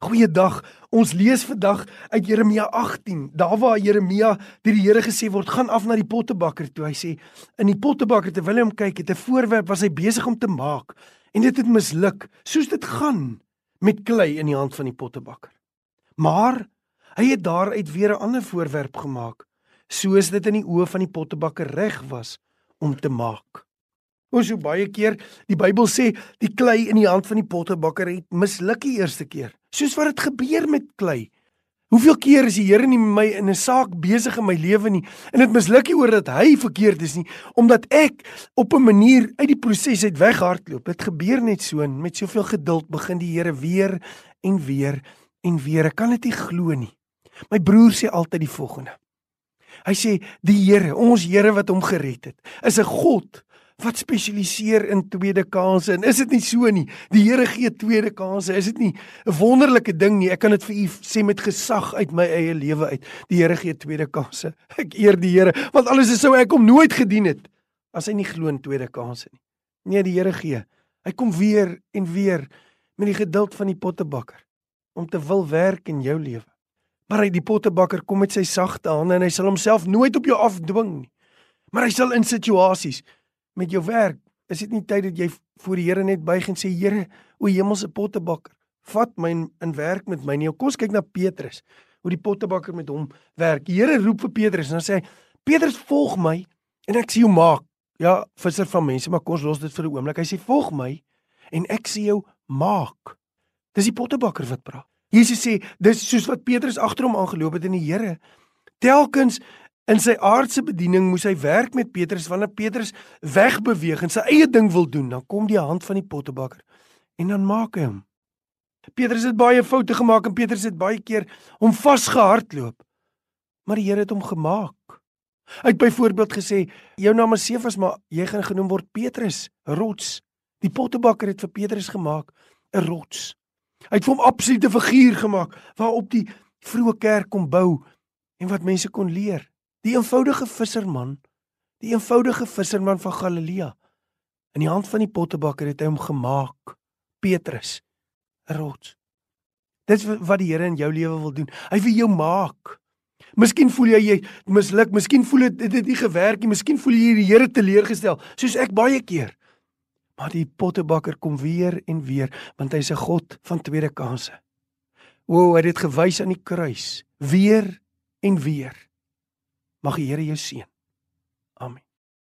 Goeiedag. Ons lees vandag uit Jeremia 18. Daar waar Jeremia deur die Here gesê word, gaan af na die pottebakker toe. Hy sê in die pottebakker terwyl hy hom kyk, het 'n voorwerp was hy besig om te maak en dit het misluk, soos dit gaan met klei in die hand van die pottebakker. Maar hy het daaruit weer 'n ander voorwerp gemaak, soos dit in die oë van die pottebakker reg was om te maak. Ons so baie keer die Bybel sê die klei in die hand van die pottebakker het misluk die eerste keer soos wat dit gebeur met klei. Hoeveel keer is die Here nie met my in 'n saak besig in my lewe nie en dit misluk nie oor dat hy verkeerd is nie, omdat ek op 'n manier uit die proses uit weghardloop. Dit gebeur net so en met soveel geduld begin die Here weer en weer en weer. Ek kan dit nie glo nie. My broer sê altyd die volgende. Hy sê die Here, ons Here wat hom gered het, is 'n God wat spesialiseer in tweede kansse en is dit nie so nie? Die Here gee tweede kansse is dit nie 'n wonderlike ding nie? Ek kan dit vir u sê met gesag uit my eie lewe uit. Die Here gee tweede kansse ek eer die Here want alles is sou ek hom nooit gedien het. As hy nie glo in tweede kansse nie. Nee die Here gee. Hy kom weer en weer met die geduld van die pottebakker om te wil werk in jou lewe. Maar hy die pottebakker kom met sy sagte hande en hy sal homself nooit op jou afdwing nie. Maar hy sal in situasies met jou werk. Is dit nie tyd dat jy voor die Here net buig en sê Here, o hemelse pottebakker, vat my in, in werk met my nie. Kom kyk na Petrus, hoe die pottebakker met hom werk. Die Here roep vir Petrus en dan sê hy: "Petrus, volg my en ek sien jou maak." Ja, visser van mense, maar kom ons los dit vir 'n oomblik. Hy sê: "Volg my en ek sien jou maak." Dis die pottebakker wat praat. Jesus sê dis soos wat Petrus agter hom aangeloop het in die Here. Telkens In sy aardse bediening moes hy werk met Petrus wanneer Petrus wegbeweeg en sy eie ding wil doen, dan kom die hand van die pottebakker en dan maak hy hom. Petrus het baie foute gemaak en Petrus het baie keer hom vasgehardloop. Maar die Here het hom gemaak. Hy het byvoorbeeld gesê, jou naam is Sefas, maar jy gaan genoem word Petrus, rots. Die pottebakker het vir Petrus gemaak 'n rots. Hy het vir hom absolute figuur gemaak waarop die vroeë kerk kon bou en wat mense kon leer. Die eenvoudige visserman, die eenvoudige visserman van Galilea. In die hand van die pottebakker het hy hom gemaak. Petrus, 'n rots. Dis wat die Here in jou lewe wil doen. Hy wil jou maak. Miskien voel jy jy misluk, miskien voel dit dit nie gewerk nie, miskien voel jy die Here teleurgestel, soos ek baie keer. Maar die pottebakker kom weer en weer, want hy's 'n God van tweede kansse. O, hy het dit gewys aan die kruis, weer en weer. Mag die Here jou seën. Amen.